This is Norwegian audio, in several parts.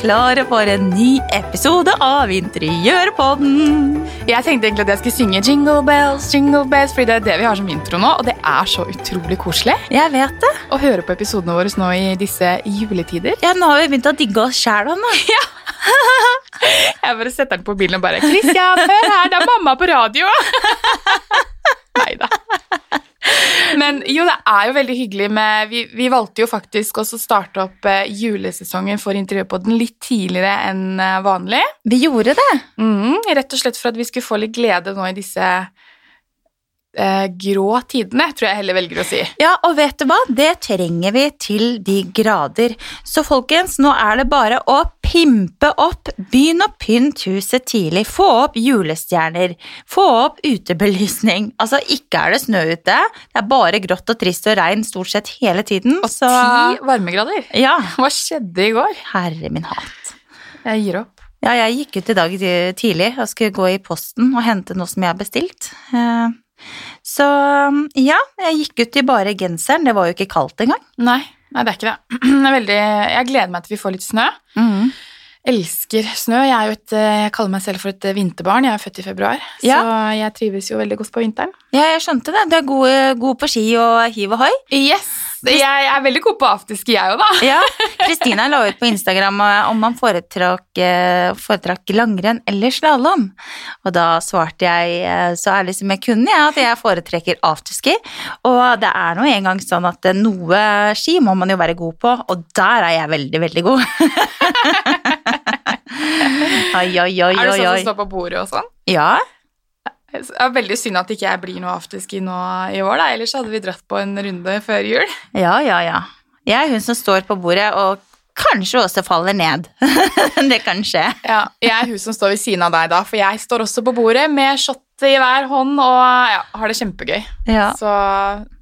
klare for en ny episode av Interiørpodden. Jeg tenkte egentlig at jeg skulle synge Jingle Bells, Jingle Bells, fordi det er det vi har som intro nå, og det er så utrolig koselig Jeg vet det. å høre på episodene våre nå i disse juletider. Ja, Nå har vi begynt å digge oss sjæl. Jeg bare setter den på bilen og bare 'Christian, hør her, det er mamma på radio!' Nei da. Men jo, det er jo veldig hyggelig med Vi, vi valgte jo faktisk også å starte opp eh, julesesongen for Interiørpodden litt tidligere enn eh, vanlig. Vi gjorde det. Mm, rett og slett for at vi skulle få litt glede nå i disse eh, grå tidene, tror jeg heller velger å si. Ja, og vet du hva? Det trenger vi til de grader. Så folkens, nå er det bare å pimpe opp. Begynn å pynte huset tidlig. Få opp julestjerner. Få opp utebelysning. Altså, ikke er det snø ute. Det er bare grått og trist og regn stort sett hele tiden. Og Så ti varmegrader. ja, Hva skjedde i går? herre min hatt. Jeg gir opp. Ja, jeg gikk ut i dag tidlig og skulle gå i posten og hente noe som jeg har bestilt. Eh, Så ja, jeg gikk ut i bare genseren. Det var jo ikke kaldt engang. Nei, nei, det er ikke det. er veldig, jeg gleder meg til vi får litt snø. Elsker snø. Jeg, er jo et, eh, jeg kaller meg selv for et eh, vinterbarn. Jeg er født i februar, Ja. så jeg trives jo veldig godt på vinteren. Ja, jeg skjønte det. Du er god, god på ski og hiv og hoi. Yes! Jeg er veldig god på afterski, jeg òg, da. Ja, Kristina la ut på Instagram eh, om man foretrakk, eh, foretrakk langrenn eller slalåm. Og da svarte jeg eh, så ærlig som jeg kunne, ja, at jeg foretrekker afterski. Og det er nå engang sånn at noe ski må man jo være god på, og der er jeg veldig, veldig god. Oi, oi, oi, Er det sånn som står på bordet og sånn? Ja, Det er veldig synd at ikke jeg blir noe afterski nå i år, da. Ellers hadde vi dratt på en runde før jul. ja, ja, ja. Jeg er hun som står på bordet og kanskje også faller ned. det kan skje. Ja, jeg er hun som står ved siden av deg da, for jeg står også på bordet med shot i hver hånd og ja, har det kjempegøy. Ja. Så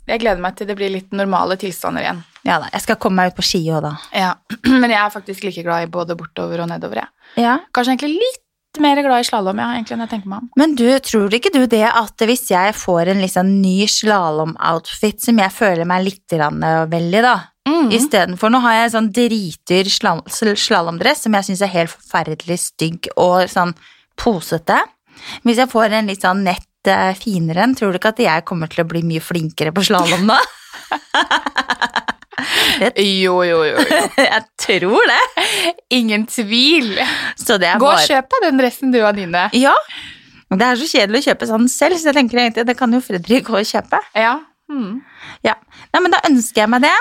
jeg gleder meg til det blir litt normale tilstander igjen. Ja da, jeg skal komme meg ut på ski òg, da. Ja, Men jeg er faktisk like glad i både bortover og nedover. Jeg. Ja. Kanskje egentlig litt mer glad i slalåm, ja, egentlig, enn jeg tenker meg om. Men du, tror ikke du det at hvis jeg får en liksom ny slalåmoutfit som jeg føler meg litt veldig, vel i, da Mm. Istedenfor nå har jeg sånn dritdyr sla- sl- slalåmdress som jeg syns er helt forferdelig stygg og sånn posete. Hvis jeg får en litt sånn nett eh, finere en, tror du ikke at jeg kommer til å bli mye flinkere på slalåm da? Jo, jo, jo. jo. jeg tror det. Ingen tvil. Så det Gå og bare kjøp deg den dressen du og Anine. Ja. Det er så kjedelig å kjøpe sånn selv, så jeg tenker egentlig det kan jo Fredrik gå og kjøpe. Ja. Mm. Ja. Nei, men da ønsker jeg meg det.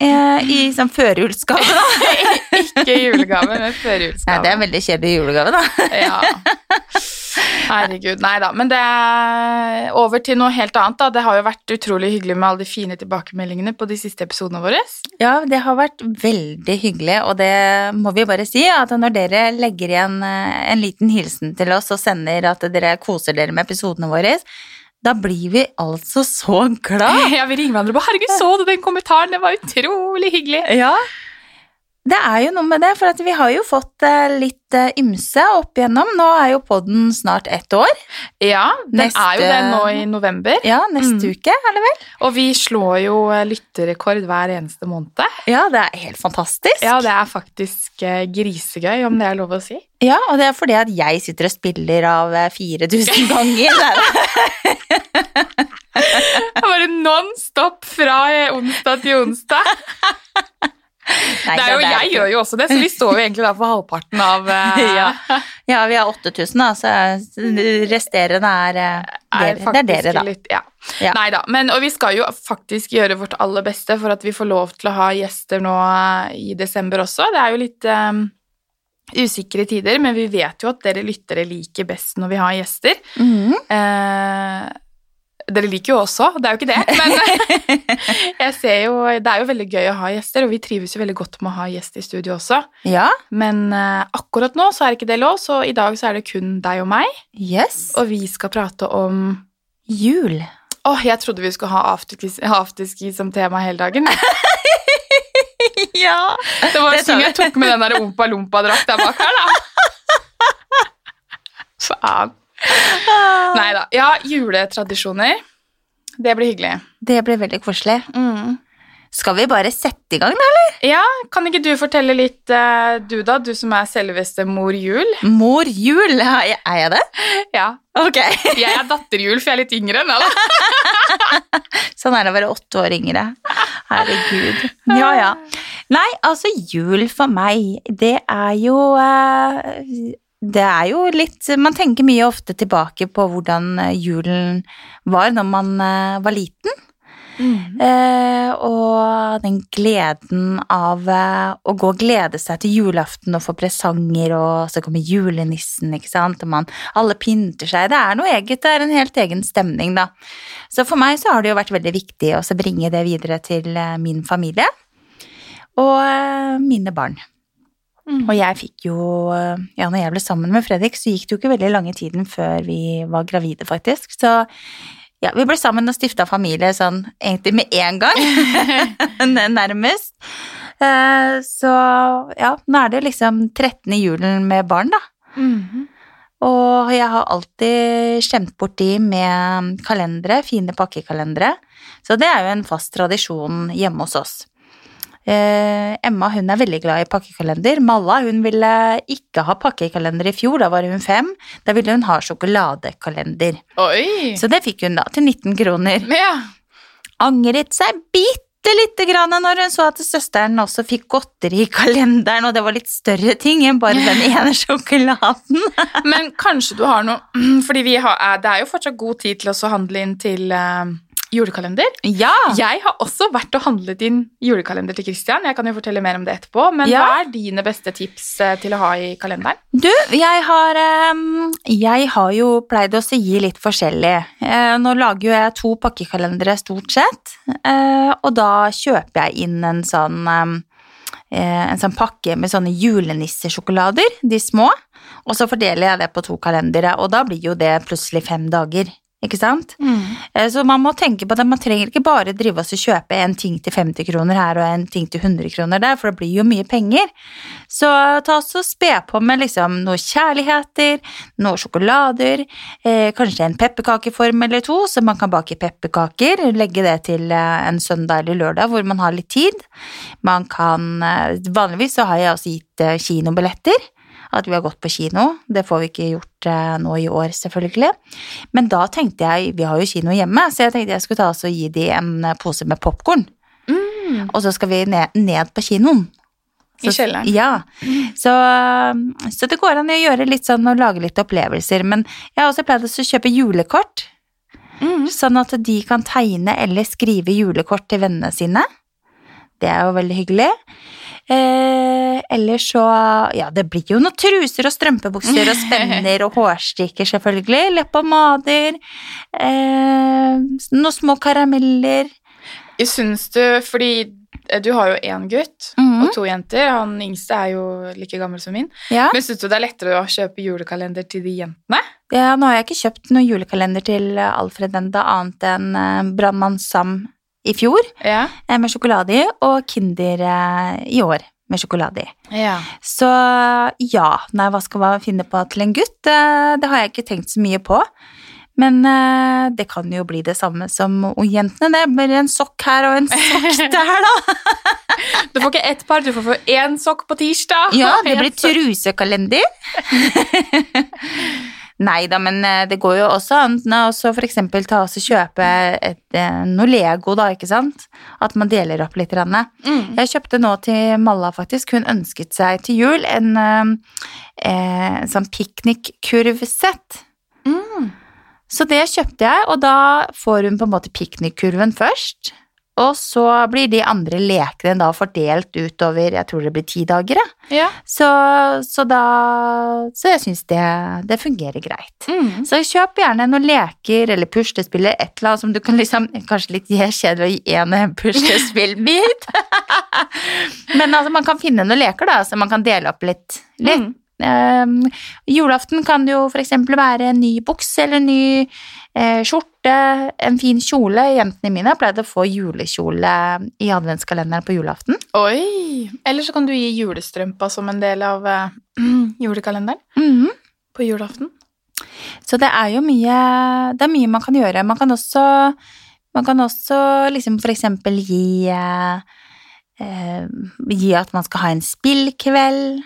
Eh, I sånn førjulsgave, da. Ikke julegave, men Nei, førjulsgave. det er en veldig kjedelig julegave, da. Ja. Herregud. Nei da. Men det er over til noe helt annet. da. Det har jo vært utrolig hyggelig med alle de fine tilbakemeldingene på de siste episodene våre. Ja, det har vært veldig hyggelig, og det må vi bare si, at når dere legger igjen eh, en liten hilsen til oss og sender at dere koser dere med episodene våre, da blir vi altså så glad. Ja, vi ringer hverandre bare 'Herregud, så du den kommentaren? Det var utrolig hyggelig'. Ja. Det er jo noe med det, for at vi har jo fått eh, litt eh, ymse opp igjennom. Nå er jo podden snart ett år. Ja, den Neste- er jo det nå i november. Ja, neste Mm. uke, er det vel? Og vi slår jo eh, lytterrekord hver eneste måned. Ja, det er helt fantastisk. Ja, det er faktisk grisegøy, om det er lov å si. Ja, og det er fordi at jeg sitter og spiller av eh, 4000 ganger. Det er Bare non stop fra onsdag til onsdag. Nei, Det er jo, jeg gjør jo også det, så vi står jo egentlig da for halvparten av uh... Ja. Ja, vi har 8000, da, så resterende er, er dere. Det er dere, da. Litt, ja. Ja. Nei da, men og vi skal jo faktisk gjøre vårt aller beste for at vi får lov til å ha gjester nå eh, i desember også. Det er jo litt um usikre tider, men vi vet jo at dere lyttere liker best når vi har gjester. Mhm. Eh, dere liker jo også, det er jo ikke det, men jeg ser jo, det er jo veldig gøy å ha gjester, og vi trives jo veldig godt med å ha gjest i studio også. Ja, Men eh, akkurat nå så er ikke det lov, så i dag så er det kun deg og meg, yes. og vi skal prate om Jul. Åh, jeg trodde vi skulle ha afterski, afterski som tema hele dagen. Ja. Det var sånn jeg tok med den der ompa-lompa-drakta bak her, da. Faen. Nei da. Ja, juletradisjoner. Det blir hyggelig. Det blir veldig koselig. Mm. Skal vi bare sette i gang, da? eller? Ja, kan ikke du fortelle litt, eh, du da, du som er selveste mor Jul? Mor jul, er jeg- det? Ja. Ok. Jeg er datterjul, for jeg er litt yngre enn alle. Sånn er det å være åtte år yngre. Herregud. Ja, ja. Nei, altså jul for meg, det er jo eh, Det er jo litt Man tenker mye ofte tilbake på hvordan eh, julen var når man eh, var liten. Eh, og den gleden av eh, å gå og glede seg til julaften og få presanger, og så kommer julenissen, ikke sant, og man, alle pynter seg. Det er noe eget, det er en helt egen stemning, da. Så for meg så har det jo vært veldig viktig å bringe det videre til min familie og mine barn. Mm. Og jeg fikk jo eh, Ja, når jeg ble sammen med Fredrik, så gikk det jo ikke veldig lange tiden før vi var gravide, faktisk. Så ja, vi ble sammen og stifta familie sånn egentlig med en gang, nærmest. Eh, Så ja, nå er det liksom 13. julen med barn, da. Mhm. Og jeg har alltid skjemt bort de med kalendere, fine pakkekalendere. Så det er jo en fast tradisjon hjemme hos oss. Eh, Emma hun er veldig glad i pakkekalender. Malla hun ville ikke ha pakkekalender i fjor, da var hun fem. Da ville hun ha sjokoladekalender. Oi! Så det fikk hun da til 19 kroner. Ja. Angret seg bitte lite grann når hun så at søsteren også fikk godteri i kalenderen, og det var litt større ting enn bare den ene sjokoladen. Men kanskje du har noe Fordi vi har, eh, det er jo fortsatt god tid til å handle inn til eh, julekalender. Ja! Jeg har også vært og handlet inn julekalender til Christian. Jeg kan jo fortelle mer om det etterpå. Men Ja. hva er dine beste tips eh, til å ha i kalenderen? Du, jeg har, ehm, jeg har jo pleid å gi litt forskjellig. Eh, Nå lager jo jeg to pakkekalendere stort sett, eh, og da kjøper jeg inn en sånn, ehm, eh, en sånn pakke med sånne julenissesjokolader, de små, og så fordeler jeg det på to kalendere, og da blir jo det plutselig fem dager. Ikke sant? Mm. Så man må tenke på det, man trenger ikke bare drive oss og kjøpe en ting til 50 kroner her og en ting til 100 kroner der, for det blir jo mye penger. Så ta oss og spe på med liksom noen kjærligheter, noen sjokolader, eh, kanskje en pepperkakeform eller to, så man kan bake pepperkaker, legge det til eh, en søndag eller lørdag hvor man har litt tid. Man kan, eh, vanligvis så har jeg også gitt eh, kinobilletter, at vi har gått på kino. Det får vi ikke gjort eh, nå i år, selvfølgelig. Men da tenkte jeg, vi har jo kino hjemme, så jeg tenkte jeg skulle ta oss og gi de en eh, pose med popcorn. Mm. Og så skal vi ned, ned på kinoen. I kjelleren. Ja. Så, så det går an å gjøre litt sånn og lage litt opplevelser. Men jeg har også pleid å kjøpe julekort, Mm. sånn at de kan tegne eller skrive julekort til vennene sine. Det er jo veldig hyggelig. Eh, ellers så Ja, det blir jo noen truser og strømpebukser og spenner og hårstrikker, selvfølgelig. Leppepomader. Eh, noen små karameller. Syns du, fordi eh, du har jo én gutt Mhm. og to jenter, han yngste er jo like gammel som min, Ja. men syns du det er lettere å kjøpe julekalender til de jentene? Ja, nå har jeg ikke kjøpt noen julekalender til Alfred enda, annet enn eh, Brannmann Sam i fjor Ja. eh, med sjokolade i, og Kinder eh, i år med sjokolade i. ja. Så ja, nei, hva skal man finne på til en gutt? Eh, Det har jeg ikke tenkt så mye på. Men det kan jo bli det samme som jentene. Det blir en sokk her og en sokk der, da. Du får ikke ett par, du får få én sokk på tirsdag. Ja, det blir trusekalender. Nei da, men eh, det går jo også an å f.eks. ta oss og kjøpe et, eh, noe Lego, da, ikke sant? At man deler opp litt. Mm. Jeg kjøpte nå til Malla, faktisk. Hun ønsket seg til jul en eh, eh, sånn piknikkurvsett. Mm. Så det kjøpte jeg, og da får hun på en måte piknikkurven først. Og så blir de andre lekene da fordelt utover, jeg tror det blir ti dager. Ja. Så, så da Så jeg syns det, det fungerer greit. Mm. Så kjøp gjerne noen leker eller puslespill eller et eller annet som du kan liksom Kanskje litt kjedelig å gi en puslespillbit. Men altså, man kan finne noen leker, da, så man kan dele opp litt. litt. Mm. Um, julaften kan det jo eksempel være en ny bukse eller en ny eh, skjorte, en fin kjole. Jentene mine pleide å få julekjole i adventskalenderen på julaften. Oi! Eller så kan du gi julestrømpa som en del av eh, julekalenderen -hmm. på julaften. Så det er jo mye, det er mye man kan gjøre. Man kan også Man kan også liksom eksempel gi eh, eh, Gi at man skal ha en spillkveld.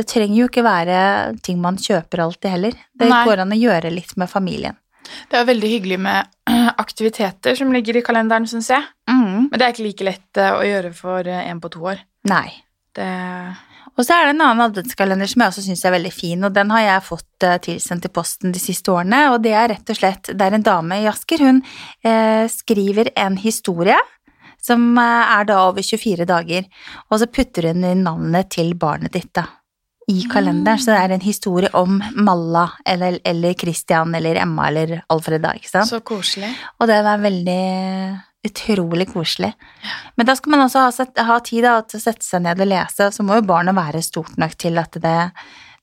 Det trenger jo ikke være ting man kjøper alltid heller. Det Nei. går an å gjøre litt med familien. Det er veldig hyggelig med aktiviteter som ligger i kalenderen, syns jeg. Mm. Men det er ikke like lett eh, å gjøre for eh, en på to år. Nei. Det Og så er det en annen adventskalender som jeg også syns er veldig fin, og den har jeg fått eh, tilsendt i posten de siste årene, og det er rett og slett Det er en dame i Asker. Hun eh, skriver en historie som er da over 24 dager, og så putter hun inn navnet til barnet ditt, da. I kalenderen, så det er en historie om Malla eller, eller Christian eller Emma eller Alfred, da, ikke sant? Så koselig. Og det var veldig utrolig koselig. Men da skal man også ha, ha tid da, til å sette seg ned og lese, så må jo barnet være stort nok til at det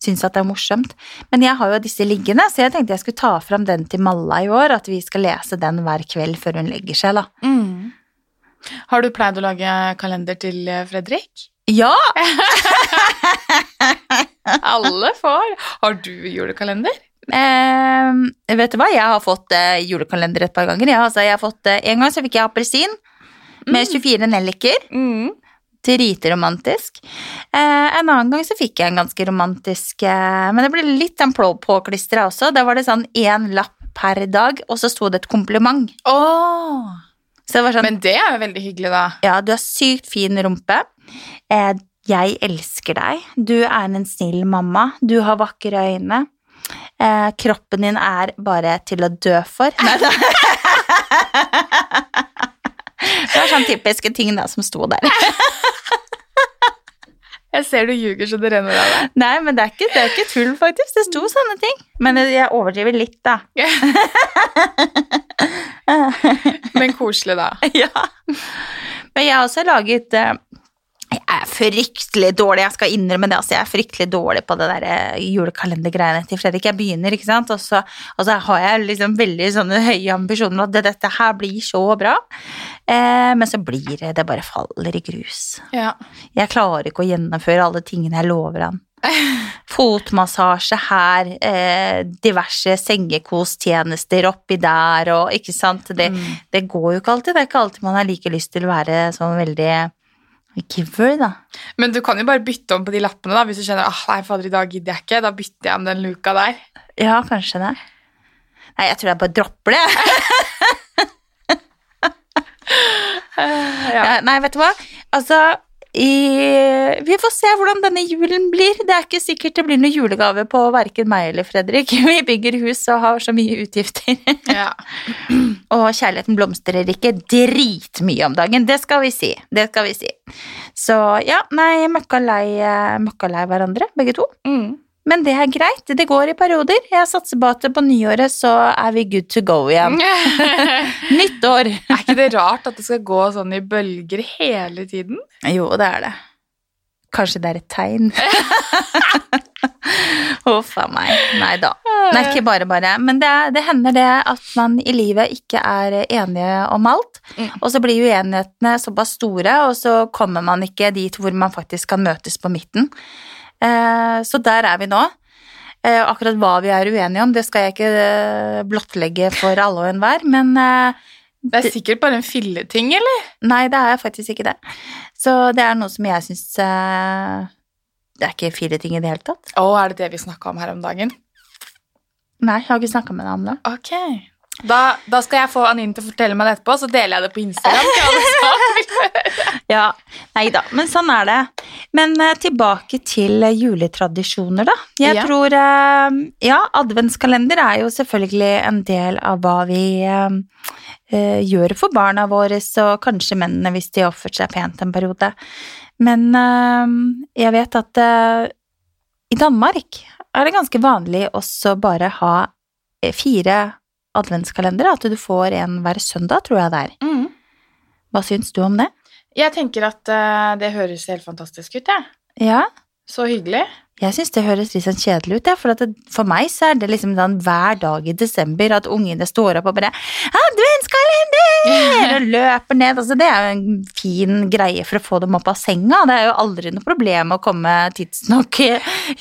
syns at det er morsomt. Men jeg har jo disse liggende, så jeg tenkte jeg skulle ta fram den til Malla i år, at vi skal lese den hver kveld før hun legger seg, da. Mm. Har du pleid å lage kalender til eh, Fredrik? Ja! Alle får. Har du julekalender? Eh, vet du hva, jeg har fått eh, julekalender et par ganger. Ja. Altså, jeg har fått, eh, en gang så fikk jeg appelsin med 24 nelliker. Mm. Driteromantisk. Eh, en annen gang så fikk jeg en ganske romantisk eh, Men det ble litt den påklistra også. Da var det sånn én lapp per dag, og så sto det et kompliment. Oh. Så det var sånn Men det er jo veldig hyggelig, da. Ja, du har sykt fin rumpe. Jeg elsker deg. Du er en snill mamma. Du har vakre øyne. Eh, kroppen din er bare til å dø for. Neida. det var sånn typiske ting da som sto der. Jeg ser du ljuger så det renner av deg. Nei, men det er, ikke, det er ikke tull, faktisk. Det sto sånne ting. Men jeg overdriver litt, da. Men koselig, da. ja. Men jeg har også laget eh, Jeg er fryktelig dårlig, jeg skal innrømme det. Altså, jeg er fryktelig dårlig på det der eh, julekalendergreiene til Fredrik. Jeg begynner, ikke sant, og så, og så har jeg liksom veldig sånne høye ambisjoner om at det, dette her blir så bra. Eh, men så blir det Det bare faller i grus. Ja. Jeg klarer ikke å gjennomføre alle tingene jeg lover han. Fotmassasje her, eh, diverse sengekostjenester oppi der og ikke sant. Det, Mm. det går jo ikke alltid. Det er ikke alltid man har like lyst til å være sånn veldig giver, da. Men du kan jo bare bytte om på de lappene, da, hvis du kjenner ah, nei, fader, i dag gidder jeg ikke. Da bytter jeg om den luka der. Ja, kanskje det. Nei, jeg tror jeg bare dropper det. Ja. Nei, vet du hva? Altså, i, vi får se hvordan denne julen blir. Det er ikke sikkert det blir noen julegave på verken meg eller Fredrik. Vi bygger hus og har så mye utgifter. Ja. Og kjærligheten blomstrer ikke dritmye om dagen, det skal vi si. Det skal vi si. Så ja, nei, møkka lei, eh, møkka lei hverandre, begge to. Mm. Men det er greit, det går i perioder. Jeg satser på at på nyåret så er vi good to go igjen. Nytt år! er ikke det rart at det skal gå sånn i bølger hele tiden? Jo, det er det. Kanskje det er et tegn. Huff a meg. Nei da. Nei, ikke bare bare. Men det, det hender det at man i livet ikke er enige om alt. Mm. Og så blir uenighetene såpass store, og så kommer man ikke dit hvor man faktisk kan møtes på midten. Eh, så der er vi nå. Eh, akkurat hva vi er uenige om, det skal jeg ikke eh, blottlegge for alle og enhver, men eh, Det er sikkert bare en filleting, eller? Nei, det er faktisk ikke det. Så det er noe som jeg syns eh, Det er ikke fire ting i det hele tatt. Å, er det det vi snakka om her om dagen? Nei, jeg har ikke snakka med deg om det. Ok. Da, da skal jeg få Anine til å fortelle meg det etterpå, så deler jeg det på Instagram. Ja, Nei da, men sånn er det. Men uh, tilbake til uh, juletradisjoner, da. Jeg Ja. tror uh, Ja, adventskalender er jo selvfølgelig en del av hva vi gjør for barna våre, og kanskje mennene hvis de har oppført seg pent en periode. Men eh, jeg vet at eh, i Danmark er det ganske vanlig også bare ha eh, fire adventskalendere, at du får en hver søndag, tror jeg det er. Mm. Hva syns du om det? Jeg tenker at eh, det høres helt fantastisk ut, jeg. Ja, Så hyggelig. Jeg syns det høres litt sånn kjedelig ut, ja, for, det, for meg så er det liksom den hver dag i desember at ungene står opp og bare 'Adventskalender!' og løper ned. Altså, det er jo en fin greie for å få dem opp av senga. Det er jo aldri noe problem å komme tidsnok i,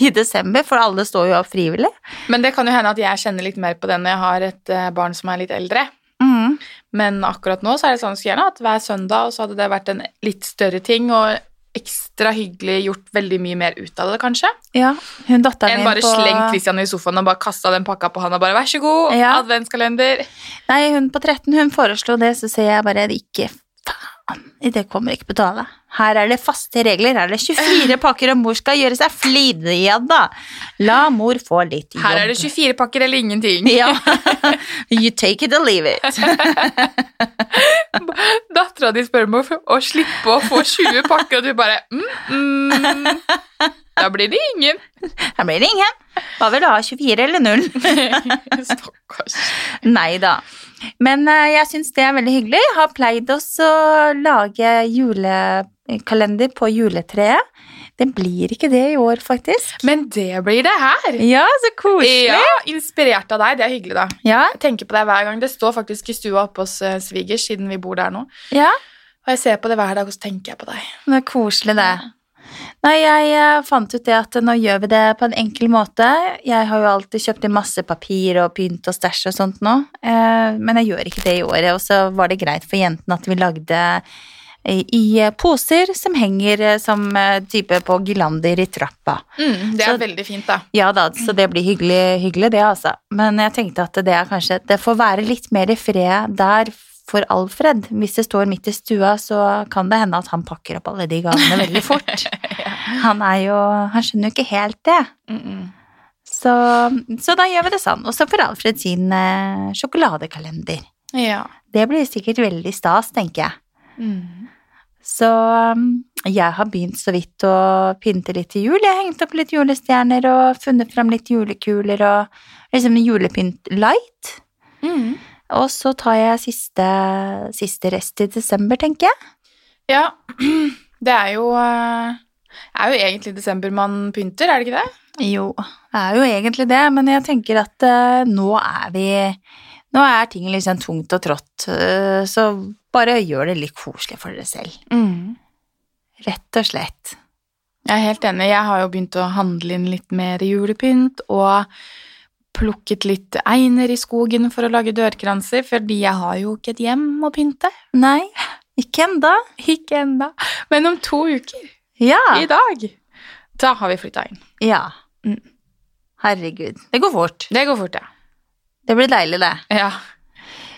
i desember, for alle står jo opp frivillig. Men det kan jo hende at jeg kjenner litt mer på det når jeg har et eh, barn som er litt eldre. Mm. Men akkurat nå så er det sånn gjerne at hver søndag, og så hadde det vært en litt større ting, og ekstra hyggelig gjort veldig mye mer ut av det, kanskje. Ja, hun datteren Enn bare på slengt Christian i sofaen og bare kasta den pakka på han og bare 'vær så god, Ja. adventskalender'. Nei, hun på 13 hun foreslo det, så sier jeg bare ikke faen, det kommer ikke betale. Her er det faste regler, her er det 24 pakker, og mor skal gjøre seg flid. igjen, da, la mor få litt jobb. Her er det 24 pakker eller ingenting. Ja. you take it or leave it. Dattera di spør om å, å slippe å få 20 pakker, og du bare mm, mm. Da blir det ingen. Da blir det ingen. Hva vil du ha, 24 eller 0? Stakkars. Nei da. Men eh, jeg syns det er veldig hyggelig. Jeg har pleid også å lage julekalender på juletreet. Det blir ikke det i år, faktisk. Men det blir det her. Ja, så koselig. Ja, Inspirert av deg. Det er hyggelig, da. Ja, Jeg tenker på deg hver gang. Det står faktisk i stua oppe hos eh, svigers, siden vi bor der nå. ja. Og jeg ser på det hver dag, og så tenker jeg på deg. Det er koselig, det. Nei, jeg eh, fant ut det at nå gjør vi det på en enkel måte. Jeg har jo alltid kjøpt inn masse papir og pynt og stæsj og sånt nå, eh, men jeg gjør ikke det i året. Og så var det greit for jentene at vi lagde i, poser som henger eh, som eh, type på girlander i trappa. Mm, det er Så- veldig fint, da. Ja da, så det blir hyggelig, hyggelig det, altså. Men jeg tenkte at det er kanskje Det får være litt mer i fred der for Alfred. Hvis det står midt i stua, så kan det hende at han pakker opp alle de gavene veldig fort. Han er jo Han skjønner jo ikke helt det. Mm -mm. Så, så da gjør vi det sånn. Og så får Alfred sin eh, sjokoladekalender. Ja. Det blir sikkert veldig stas, tenker jeg. Mm. Så um, jeg har begynt så vidt å pynte litt til jul. Jeg har hengt opp litt julestjerner og funnet fram litt julekuler og liksom julepynt light. Mm. Og så tar jeg siste, siste rest i desember, tenker jeg. Ja, det er jo eh, Det er jo egentlig desember man pynter, er det ikke det? Jo, det er jo egentlig det, men jeg tenker at eh, nå er vi Nå er ting liksom tungt og trått, eh, så bare gjør det litt koselig for dere selv. Rett og slett. Jeg er helt enig. Jeg har jo begynt å handle inn litt mer julepynt og plukket litt einer i skogen for å lage dørkranser, fordi jeg har jo ikke et hjem å pynte. Nei, ikke enda. Ikke enda. Men om to uker, Ja. i dag, da har vi flytta inn. ja. Mm. Herregud. Det går fort. Det går fort, ja. Det blir deilig, det. Ja.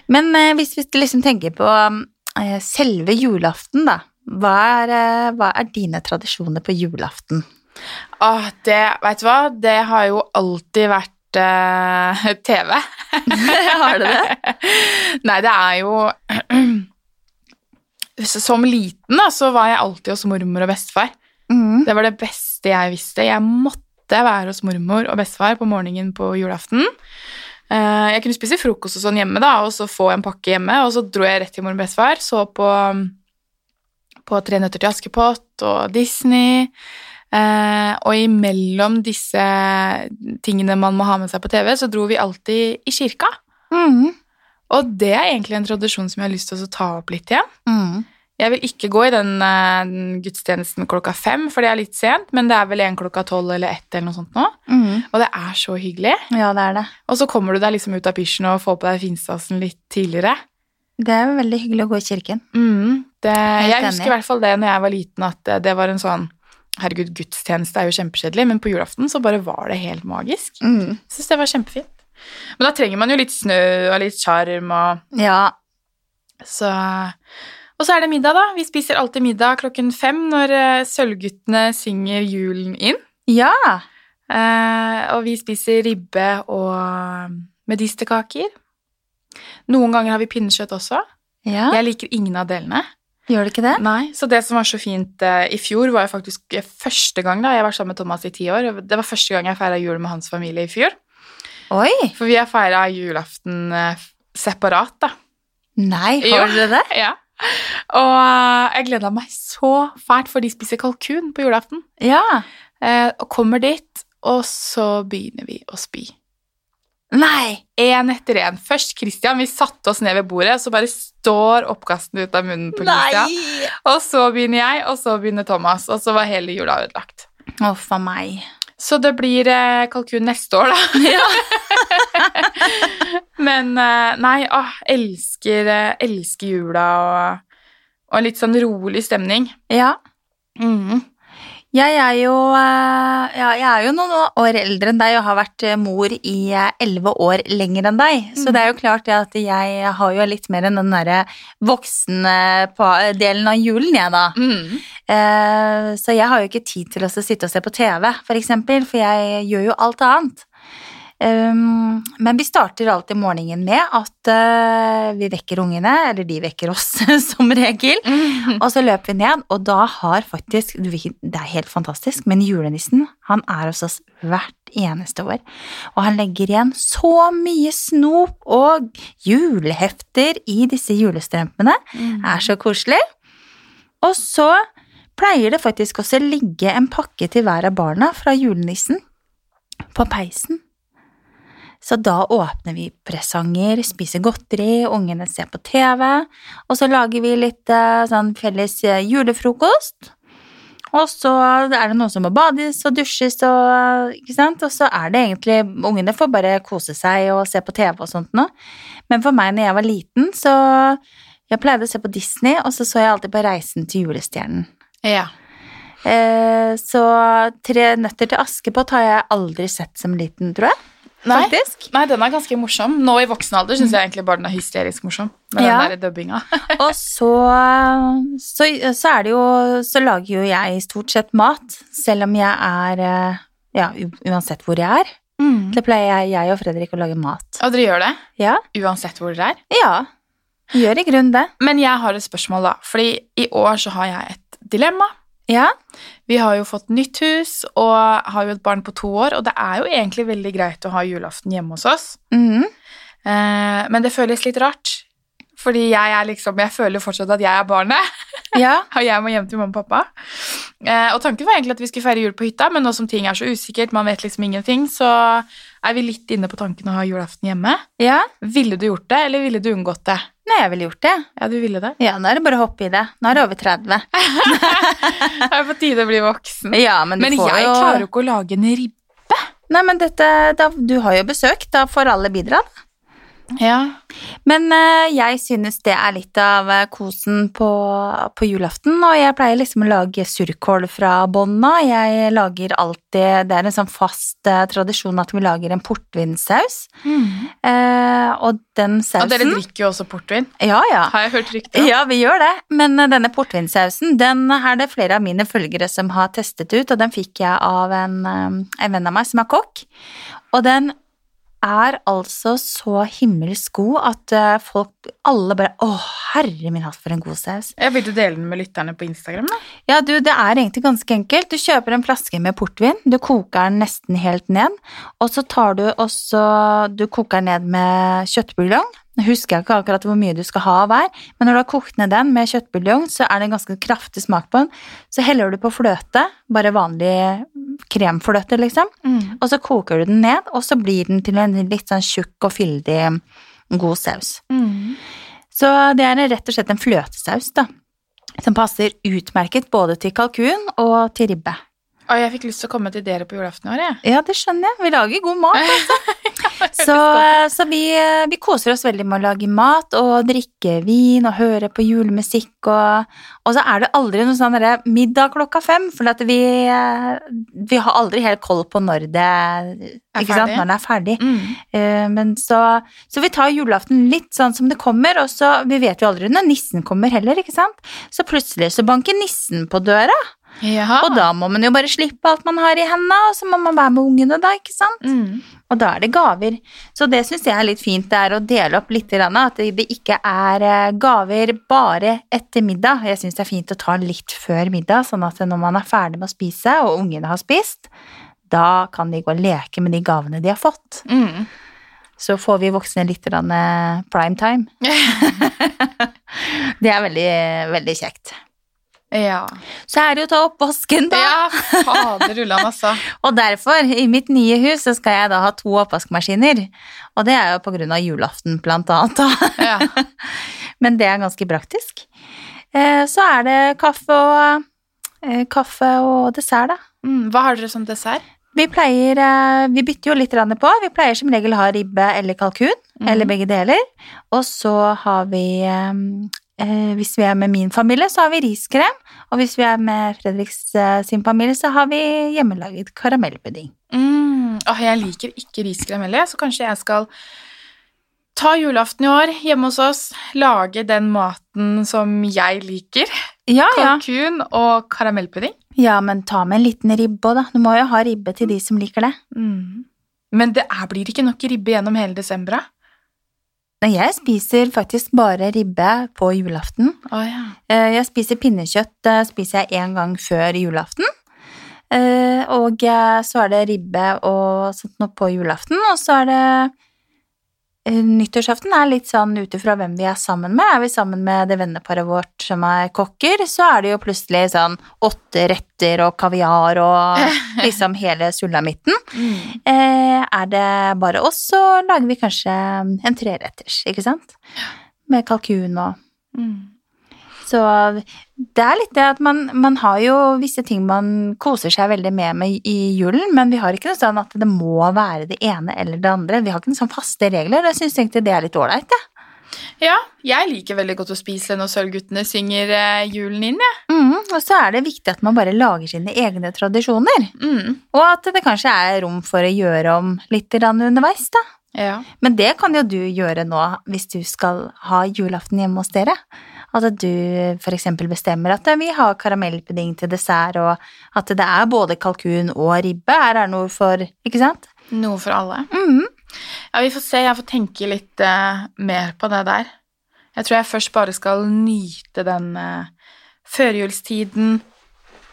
Men eh, hvis vi liksom tenker på eh, selve julaften, da. Hva er, eh, hva er dine tradisjoner på julaften? Åh, det, vet du hva? Det har jo alltid vært TV. Har det det? Nei, det er jo Som liten da, så var jeg alltid hos mormor og bestefar. Mm. Det var det beste jeg visste. Jeg måtte være hos mormor og bestefar på morgenen på julaften. Eh, Jeg kunne spise frokost og sånn hjemme, da, og så få en pakke hjemme, og så dro jeg rett til mormor og bestefar, så på, på Tre nøtter til Askepott og Disney. Eh, og imellom disse tingene man må ha med seg på TV, så dro vi alltid i kirka. Mm. Og det er egentlig en tradisjon som jeg har lyst til å ta opp litt igjen. Mm. Jeg vil ikke gå i den, den gudstjenesten klokka fem, for det er litt sent, men det er vel en klokka tolv eller ett eller noe sånt nå. Mm. Og det er så hyggelig. Ja, det er det. Og så kommer du deg liksom ut av pysjen og får på deg finstasen litt tidligere. Det er veldig hyggelig å gå i kirken. Mm, det, jeg husker i hvert fall det når jeg var liten, at det, det var en sånn Herregud, gudstjeneste er jo kjempekjedelig, men på julaften så bare var det helt magisk. Mm. Jeg synes det var kjempefint. Men da trenger man jo litt snø og litt sjarm og Ja. Så Og så er det middag, da. Vi spiser alltid middag klokken fem når eh, Sølvguttene synger julen inn. Ja. Eh, og vi spiser ribbe og medisterkaker. Noen ganger har vi pinnekjøtt også. ja. Jeg liker ingen av delene. Gjør det ikke det? Nei, Så det som var så fint eh, i fjor, var jo faktisk eh, første gang da jeg har vært sammen med Thomas i ti år. Det var første gang jeg feira jul med hans familie i fjor. Oi. For vi har feira julaften eh, separat, da. Nei, har dere det? Ja. Og jeg gleda meg så fælt, for de spiser kalkun på julaften. Ja. Eh, og kommer dit, og så begynner vi å spy. Nei. Én etter én. Først Christian. Vi satte oss ned ved bordet, og så bare står oppkasten ut av munnen på Christian. Nei. Og så begynner jeg, og så begynner Thomas. Og så var hele jula ødelagt. Uff a meg. Så det blir eh, kalkun neste år, da. Ja. Men eh, nei, åh, elsker, eh, elsker jula og, og litt sånn rolig stemning. Ja. Mm. Jeg er jo, eh, ja, jeg er jo noen år eldre enn deg og har vært eh, mor i eh, elleve år lenger enn deg. Så Mm. det er jo klart at jeg har jo litt mer enn den derre voksendelen av julen, jeg, da. Mm. Eh, Så jeg har jo ikke tid til å sitte og se på TV, for eksempel, for jeg gjør jo alt annet. Um, men vi starter alltid morgenen med at eh, vi vekker ungene, eller de vekker oss som regel. Mm. Og så løper vi ned, og da har faktisk Det er helt fantastisk, men julenissen han er hos oss hvert eneste år. Og han legger igjen så mye snop og julehefter i disse julestrømpene. Mm. Det er så koselig. Og så pleier det faktisk også ligge en pakke til hver av barna fra julenissen på peisen. Så da åpner vi presanger, spiser godteri, ungene ser på TV, og så lager vi litt eh, sånn felles eh, julefrokost. Og så er det noen som må bades og dusjes, og, ikke sant? og så er det egentlig Ungene får bare kose seg og se på TV og sånt nå. Men for meg når jeg var liten, så Jeg pleide å se på Disney, og så så jeg alltid på Reisen til julestjernen. Ja. Eh, så Tre nøtter til Askepott har jeg aldri sett som liten, tror jeg. Nei. Faktisk. Nei, den er ganske morsom. Nå i voksen alder syns jeg egentlig bare den er hysterisk morsom. Med Ja. den der dubbinga. Og så, så, så er det jo Så lager jo jeg stort sett mat, selv om jeg er eh, Ja, uansett hvor jeg er. Mm. Det pleier jeg, jeg og Fredrik å lage mat. Og dere gjør det Ja, uansett hvor dere er? ja. Gjør i grunnen det. Men jeg har et spørsmål, da. Fordi i år så har jeg et dilemma. Ja. Vi har jo fått nytt hus og har jo et barn på to år, og det er jo egentlig veldig greit å ha julaften hjemme hos oss. Mm. Eh, men det føles litt rart. Fordi jeg er liksom Jeg føler jo fortsatt at jeg er barnet. ja. Og jeg må hjem til mamma og pappa. Eh, og tanken var egentlig at vi skulle feire jul på hytta, men nå som ting er så usikkert, man vet liksom ingenting, så er vi litt inne på tanken å ha julaften hjemme. ja. Ville du gjort det, eller ville du unngått det? Nei, jeg ville gjort det. Ja, du ville det. Ja, nå er det bare å hoppe i det. Nå er det over 30. Det er på tide å bli voksen. Ja, men du Men får jeg jo klarer jo ikke å lage en ribbe. Nei, men dette da, Du har jo besøk, da får alle bidra. Ja. Men uh, jeg synes det er litt av eh, kosen på, på julaften, og jeg pleier liksom å lage surkål fra bånda. Jeg lager alltid Det er en sånn fast uh, tradisjon at vi lager en portvinsaus. Eh, og den sausen Og dere drikker jo også portvin. Ja, ja. Har jeg hørt rykter om? Ja, vi gjør det, men denne portvinsausen den er det flere av mine følgere som har testet ut, og den fikk jeg av en, en venn av meg som er kokk. Og den er altså så himmelsk god at eh, folk alle bare Å, herre min hatt, for en god saus. Vil du dele den med lytterne på Instagram? da? Ja, du, det er egentlig ganske enkelt. Du kjøper en flaske med portvin, du koker den nesten helt ned, og så tar du også Du koker den ned med kjøttbuljong. Nå husker jeg ikke akkurat hvor mye du skal ha av hver, men når du har kokt ned den med kjøttbuljong, så er det en ganske kraftig smak på den. Så heller du på fløte, bare vanlig kremfløte, liksom, og så koker du den ned, og så blir den til en litt sånn tjukk og fyldig god saus. Så det er rett og slett en fløtesaus, da. Som passer utmerket både til kalkun og til ribbe. Og jeg fikk lyst til å komme til dere på julaften i år, jeg. Ja, det skjønner jeg. Vi lager god mat. Så, så vi, vi koser oss veldig med å lage mat og drikke vin og høre på julemusikk. Og, og så er det aldri noe sånn middag klokka fem, for vi, vi har aldri helt koll på når det, sant, ferdig. når det er ferdig. Mm. Eh, Men så, så vi tar julaften litt sånn som det kommer, og så vi vet jo aldri når nissen kommer heller, ikke sant? Så plutselig så banker nissen på døra, Jaha. og da må man jo bare slippe alt man har i hendene, og så må man være med ungene da, ikke sant? mm. Og da er det gaver. Så det syns jeg er litt fint, det er å dele opp litt, at det ikke er eh, gaver bare etter middag. Jeg syns det er fint å ta litt før middag, sånn at når man er ferdig med å spise, og ungene har spist, da kan de gå og leke med de gavene de har fått. Mm. Så får vi voksne litt eh, prime time. Det er veldig, veldig kjekt. Ja. Så er det jo å ta oppvasken, da. ja, faderullan, altså. Og derfor, i mitt nye hus, så skal jeg da ha to oppvaskmaskiner. Og det er jo på grunn av julaften, blant annet. Da. Ja. Men det er ganske praktisk. Eh, Så er det kaffe og, eh, kaffe og dessert, da. Mm. Hva har dere som dessert? Vi pleier eh, Vi bytter jo litt på. Vi pleier som regel å ha ribbe eller kalkun, mm. eller begge deler. Og så har vi eh, Hvis vi er med min familie, så har vi riskrem. Og hvis vi er med Fredriks eh, sin familie, så har vi hjemmelaget karamellpudding. Mm. Åh, jeg liker ikke riskrem heller, så kanskje jeg skal ta julaften i år hjemme hos oss, lage den maten som jeg liker. Ja, ja. Kalkun og karamellpudding. Ja, men ta med en liten ribbe òg, da. Du må jo ha ribbe til de som liker det. Mm. Men det er, blir ikke nok ribbe gjennom hele desember, da? Nei, Jeg spiser faktisk bare ribbe på julaften. Oh, ja. Eh, Jeg spiser pinnekjøtt spiser jeg én gang før julaften. Eh, Og eh, så er det ribbe og sånt noe på julaften, og så er det Nyttårsaften er litt sånn ut ifra hvem vi er sammen med. Er vi sammen med det venneparet vårt som er kokker, så er det jo plutselig sånn åtte retter og kaviar og liksom hele sulamitten. Mm. Eh, er det bare oss, så lager vi kanskje en treretters, ikke sant? Med kalkun og Mm. Så det er litt det at man, man har jo visse ting man koser seg veldig med med i julen, men vi har ikke noe sånn at det må være det ene eller det andre. Vi har ikke noen sånn faste regler, og jeg syns egentlig det er litt ålreit, jeg. Ja, jeg liker veldig godt å spise når Sølvguttene synger eh, julen inn, jeg. Mm, og så er det viktig at man bare lager sine egne tradisjoner, Mm. og at det kanskje er rom for å gjøre om litt underveis, da. Ja. Men det kan jo du gjøre nå hvis du skal ha julaften hjemme hos dere. At du eksempel bestemmer at vi har karamellpudding til dessert, og at det er både kalkun og ribbe. Her er noe for Ikke sant? Noe for alle. Mhm. Ja, vi får se. Jeg får tenke litt uh, mer på det der. Jeg tror jeg først bare skal nyte den uh, førjulstiden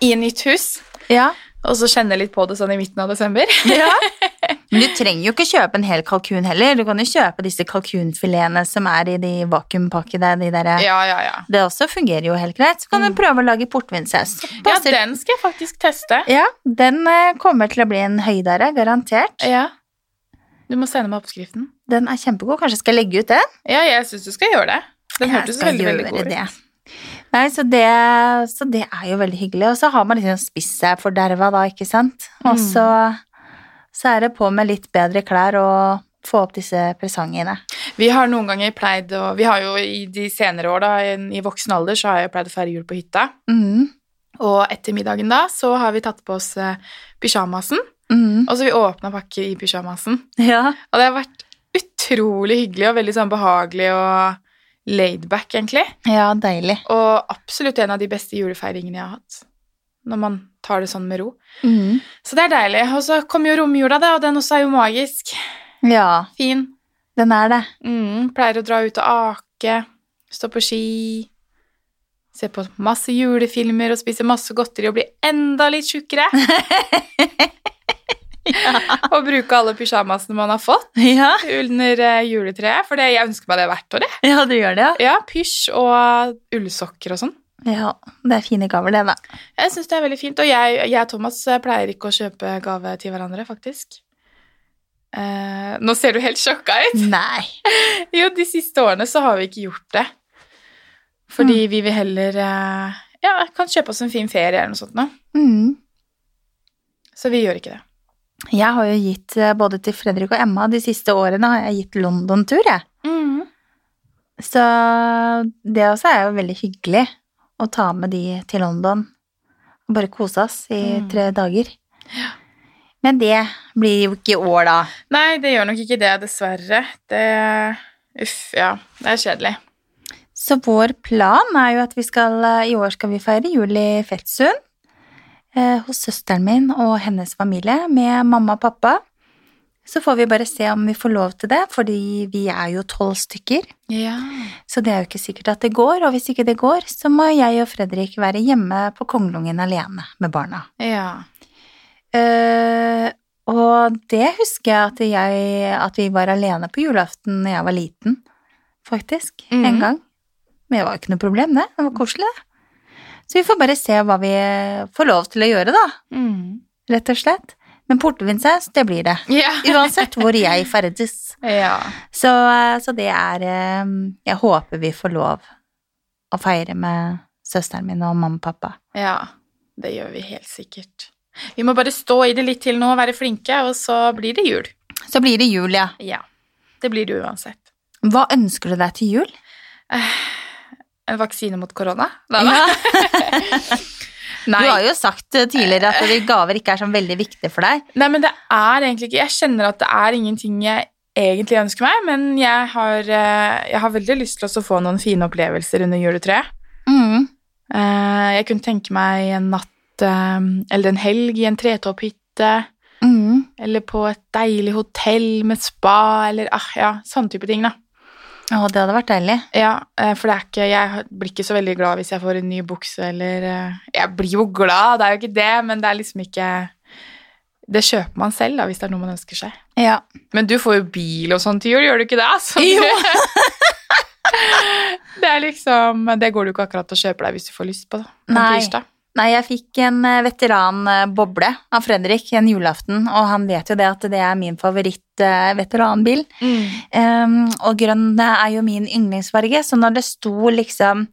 i nytt hus, Ja. og så kjenne litt på det sånn i midten av desember. Men du trenger jo ikke kjøpe en hel kalkun heller. Du kan jo kjøpe disse kalkunfiletene som er i de vakuumpakkede. De der, Ja, ja, ja. Det også fungerer jo helt greit. Så kan du Mm. prøve å lage portvinsaus. Ja, den skal jeg faktisk teste. ja, den eh, kommer til å bli en høydare, garantert. Ja. Du må sende meg oppskriften. Den er kjempegod. Kanskje skal jeg legge ut den? Ja, jeg syns du skal gjøre det. Den Jeg hørtes veldig, veldig god ut. Nei, så det, så det er jo veldig hyggelig. Og så har man liksom spist seg forderva da, ikke sant? Og Mm. Så, er det på med litt bedre klær og få opp disse presangene. Vi har noen ganger pleid å Vi har jo i de senere år, da, i, i voksen alder, så har jeg pleid å feire jul på hytta. Mm. Og etter middagen da, så har vi tatt på oss eh, pysjamasen. Mm. Og så har vi åpna pakker i pysjamasen. Ja. Og det har vært utrolig hyggelig og veldig sånn behagelig og laidback, egentlig. ja, deilig. Og absolutt en av de beste julefeiringene jeg har hatt. Når man tar det sånn med ro. Mm. Så det er deilig. Og så kommer jo romjula, da, og den også er jo magisk. Ja, Fin. den er det. Mm, pleier å dra ut og ake, stå på ski, se på masse julefilmer og spise masse godteri og bli enda litt tjukkere. og bruke alle pysjamasene man har fått Ja, under eh, juletreet, for jeg ønsker meg det hvert år. ja du gjør det, Ja, pysj og ullsokker og sånn. Ja. Det er fine gaver, det, da. Jeg syns det er veldig fint, og jeg, jeg og Thomas eh, pleier ikke å kjøpe gave til hverandre, faktisk. Eh, nå ser du helt sjokka ut. Nei. Jo, de siste årene så har vi ikke gjort det. Fordi vi vil heller eh, Ja, kan kjøpe oss en fin ferie eller noe sånt nå. Mm. Så vi gjør ikke det. Jeg har jo gitt eh, både til Fredrik og Emma de siste årene har jeg gitt London-tur, jeg. Så det også er jo veldig hyggelig å ta med de til London og bare kose oss i Mm. tre dager. Men det blir jo ikke år, da. Nei, det gjør nok ikke det, dessverre. Det Uff, ja. Det er kjedelig. Så vår plan er jo at vi skal eh, I år skal vi feire jul i Fettsund. Eh, hos søsteren min og hennes familie med mamma og pappa. Så får vi bare se om vi får lov til det, fordi vi er jo tolv stykker. Ja. Så det er jo ikke sikkert at det går, og hvis ikke det går, så må jeg og Fredrik være hjemme på Kongelungen alene med barna. Ja. Uh, og det husker jeg at, jeg at vi var alene på julaften da jeg var liten, faktisk, Mm. en gang. Men det var jo ikke noe problem, det. Det var koselig, det. Så vi får bare se hva vi får lov til å gjøre, da, Mm. rett og slett. Men portvinsaus, det blir det. Ja. Uansett hvor jeg ferdes. ja. Så, så det er eh, Jeg håper vi får lov å feire med søsteren min og mamma og pappa. Ja. Det gjør vi helt sikkert. Vi må bare stå i det litt til nå, være flinke, og så blir det jul. Så blir det jul, ja. Ja. Det blir det uansett. Hva ønsker du deg til jul? En vaksine mot korona? Da, da. Ja. Nei. Du har jo sagt eh, tidligere at gaver ikke er sånn veldig viktig for deg. Nei, men det er egentlig ikke Jeg kjenner at det er ingenting jeg egentlig ønsker meg, men jeg har, eh, jeg har veldig lyst til å få noen fine opplevelser under juletreet. Mm. Eh, Jeg kunne tenke meg en natt eller en helg i en tretopphytte, Mm. eller på et deilig hotell med spa, eller ah, ja, sånne type ting, da. Å, det hadde vært deilig. Ja, eh, for det er ikke, jeg blir ikke så veldig glad hvis jeg får en ny bukse, eller eh, Jeg blir jo glad, det er jo ikke det, men det er liksom ikke Det kjøper man selv, da, hvis det er noe man ønsker seg. Ja. Men du får jo bil og sånn til jul, gjør du ikke det? Altså? Jo. det er liksom Det går du ikke akkurat og kjøper deg hvis du får lyst på det. På Nei. tirsdag. Nei, jeg fikk en eh, veteranboble av Fredrik en julaften, og han vet jo det at det er min favoritt-veteranbil. Um, og grønn er jo min yndlingsfarge, så når det sto liksom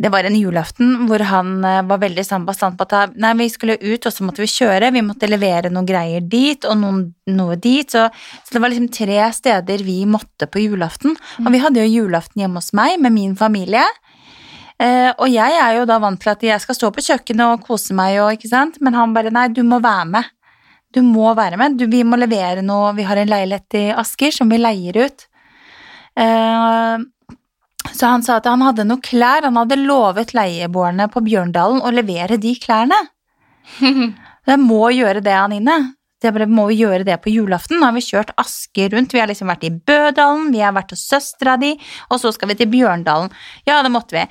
Det var en julaften hvor han eh, var veldig sånn bastant på at nei, vi skulle ut, og så måtte vi kjøre. Vi måtte levere noen greier dit og noen, noe dit. Så, så det var liksom tre steder vi måtte på julaften. Og vi hadde jo julaften hjemme hos meg med min familie. Eh, og jeg er jo da vant til at jeg skal stå på kjøkkenet og kose meg, og, ikke sant? men han bare nei, du må være med. Du må være med. Du, vi må levere noe. Vi har en leilighet i Asker som vi leier ut. Eh, så han sa at han hadde noen klær. Han hadde lovet leieboerne på Bjørndalen å levere de klærne. Jeg må gjøre det, Anine. Det bare, må vi gjøre det på julaften? Nå har vi kjørt Asker rundt. Vi har liksom vært i Bødalen, vi har vært hos søstera di, og så skal vi til Bjørndalen. Ja, det måtte vi.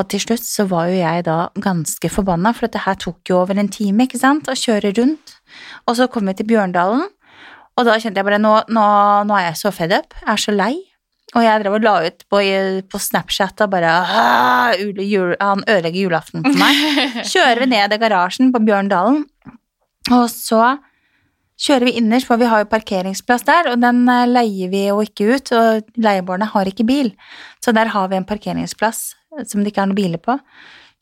Og til slutt så var jo jeg da ganske forbanna, for dette her tok jo over en time, ikke sant, å kjøre rundt. Og så kom vi til Bjørndalen, og da kjente jeg bare nå, nå, nå er jeg så fed up, jeg er så lei. Og jeg drev og la ut på, på Snapchat og bare «Ah, jul, Han ødelegger julaften for meg. Kjører vi ned i garasjen på Bjørndalen, og så kjører vi innerst, for vi har jo parkeringsplass der, og den eh, leier vi jo ikke ut, og leieboerne har ikke bil. Så der har vi en parkeringsplass eh, som det ikke er noen biler på.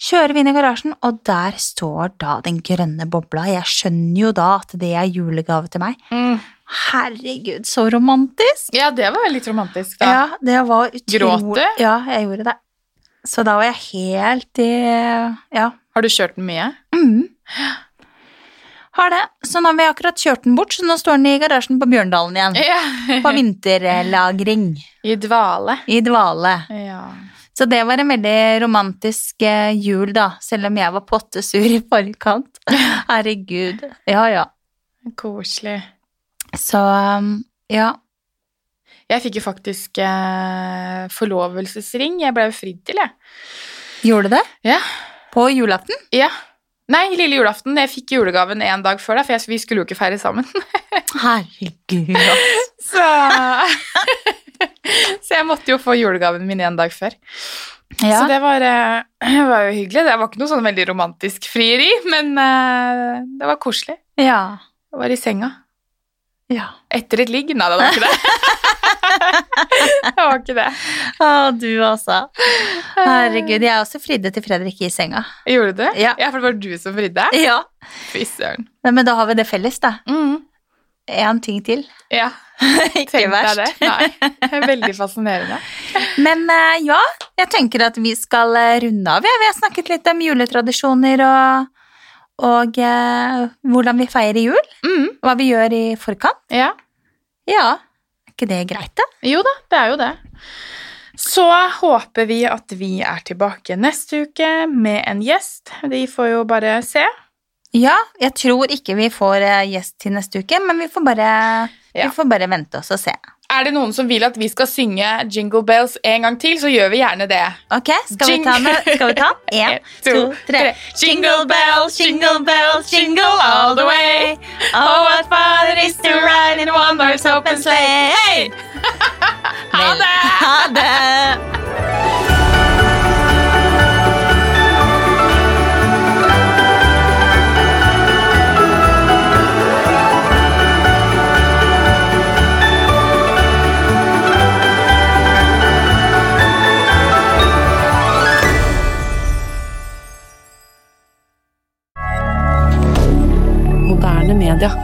Kjører vi inn i garasjen, og der står da den grønne bobla. Jeg skjønner jo da at det er julegave til meg. Mm. Herregud, så romantisk! Ja, det var litt romantisk, da. Ja, det var utrolig Gråt du? Ja, jeg gjorde det. Så da var jeg helt i Ja. Har du kjørt den mye? Mm. Har det. Så nå har vi akkurat kjørt den bort, så nå står den i garasjen på Bjørndalen igjen. Ja. På vinterlagring I dvale. i Dvale. Ja. Så det var en veldig romantisk eh, jul, da, selv om jeg var pottesur i forkant. Herregud. Ja, ja. Koselig. Så um, ja. Jeg fikk jo faktisk eh, forlovelsesring. Jeg ble jo fridd til, jeg. Gjorde du det? Ja. På julaften? ja. Nei, lille julaften. Jeg fikk julegaven en dag før, da, for vi skulle jo ikke feire sammen. Herregud. ass. Så Så jeg måtte jo få julegaven min en dag før. Så det var, det var jo hyggelig. Det var ikke noe sånn veldig romantisk frieri, men eh, det var koselig. ja. Jeg var i senga. Ja. Etter et ligg? Nei, det var ikke det. det var ikke det. Å, du altså. Herregud, jeg også fridde til Fredrik i senga. Gjorde du? Ja. ja for det var du som fridde? Ja. Fy søren. Men da har vi det felles, da. Mm. Én ting til. Ja, Ikke verst. det. Nei, det er veldig fascinerende. Men eh, ja, jeg tenker at vi skal eh, runde av. Ja. Vi har snakket litt om juletradisjoner og, og eh, hvordan vi feirer jul. Mm. Hva vi gjør i forkant. Ja. Ja, er ikke det greit, da? Jo da, det er jo det. Så håper vi at vi er tilbake neste uke med en gjest. De får jo bare se. Ja, jeg tror ikke vi får eh, gjest til neste uke, men vi får bare, Ja. vi får bare vente oss og se. Er det noen som vil at vi skal synge Jingle Bells en gang til, så gjør vi gjerne det. Ok, skal vi ta den? Skal vi ta? En, to, tre. Jingle bells, jingle bells, jingle all the way. Oh, what fun it is to ride in one horse open sleigh. Hey! Ha det! Ha det! mais